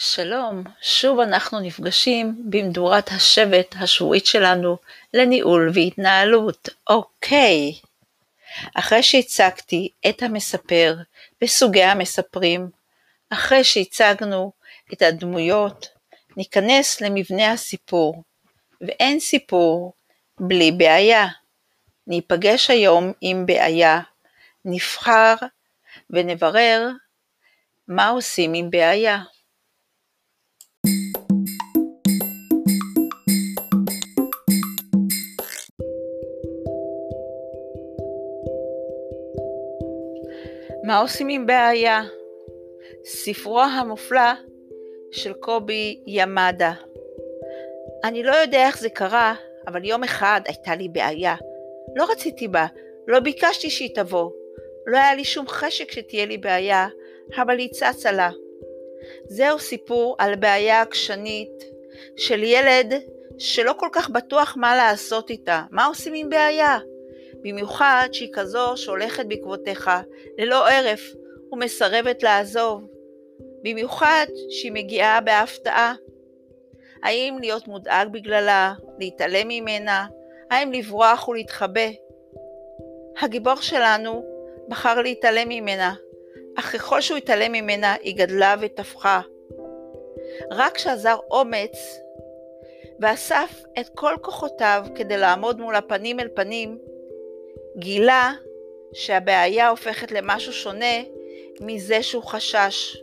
שלום, שוב אנחנו נפגשים במדורת השבט השבועית שלנו לניהול והתנהלות. אוקיי, אחרי שהצגתי את המספר וסוגי המספרים, אחרי שהצגנו את הדמויות, ניכנס למבנה הסיפור, ואין סיפור בלי בעיה. ניפגש היום עם בעיה, נבחר ונברר מה עושים עם בעיה. מה עושים עם בעיה? ספרו המופלא של קובי ימדה. אני לא יודע איך זה קרה, אבל יום אחד הייתה לי בעיה. לא רציתי בה, לא ביקשתי שהיא תבוא. לא היה לי שום חשק שתהיה לי בעיה, אבל היא צצה לה. זהו סיפור על בעיה עקשנית של ילד שלא כל כך בטוח מה לעשות איתה. מה עושים עם בעיה? במיוחד שהיא כזו שהולכת בעקבותיך ללא הרף ומסרבת לעזוב. במיוחד שהיא מגיעה בהפתעה. האם להיות מודאג בגללה, להתעלם ממנה, האם לברוח ולהתחבא? הגיבור שלנו בחר להתעלם ממנה, אך ככל שהוא התעלם ממנה היא גדלה ותפחה. רק כשאזר אומץ ואסף את כל כוחותיו כדי לעמוד מול הפנים אל פנים, גילה שהבעיה הופכת למשהו שונה מזה שהוא חשש.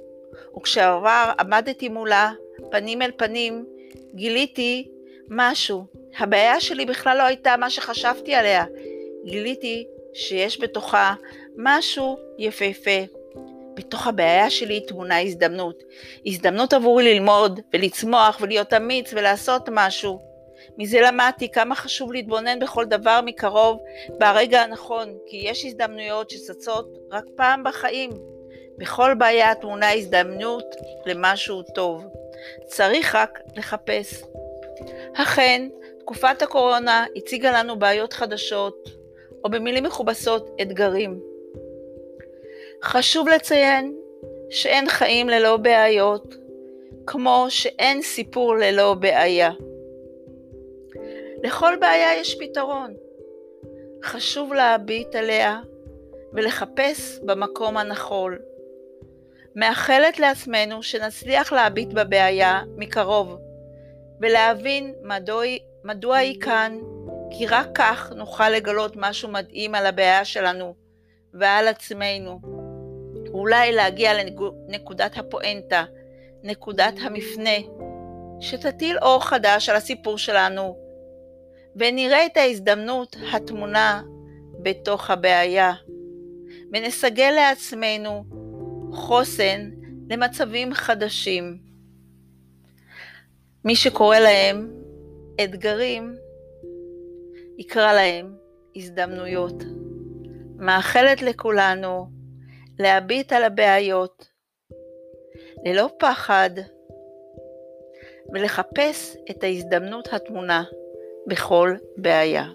וכשעבר עמדתי מולה, פנים אל פנים, גיליתי משהו. הבעיה שלי בכלל לא הייתה מה שחשבתי עליה. גיליתי שיש בתוכה משהו יפהפה. בתוך הבעיה שלי טמונה הזדמנות. הזדמנות עבורי ללמוד ולצמוח ולהיות אמיץ ולעשות משהו. מזה למדתי כמה חשוב להתבונן בכל דבר מקרוב ברגע הנכון, כי יש הזדמנויות שצצות רק פעם בחיים. בכל בעיה טמונה הזדמנות למשהו טוב. צריך רק לחפש. אכן, תקופת הקורונה הציגה לנו בעיות חדשות, או במילים מכובסות, אתגרים. חשוב לציין שאין חיים ללא בעיות, כמו שאין סיפור ללא בעיה. לכל בעיה יש פתרון. חשוב להביט עליה ולחפש במקום הנכון. מאחלת לעצמנו שנצליח להביט בבעיה מקרוב ולהבין מדוע, מדוע היא כאן, כי רק כך נוכל לגלות משהו מדהים על הבעיה שלנו ועל עצמנו. אולי להגיע לנקודת הפואנטה, נקודת המפנה, שתטיל אור חדש על הסיפור שלנו ונראה את ההזדמנות הטמונה בתוך הבעיה, ונסגל לעצמנו חוסן למצבים חדשים. מי שקורא להם אתגרים, יקרא להם הזדמנויות. מאחלת לכולנו להביט על הבעיות ללא פחד ולחפש את ההזדמנות הטמונה בכל בעיה.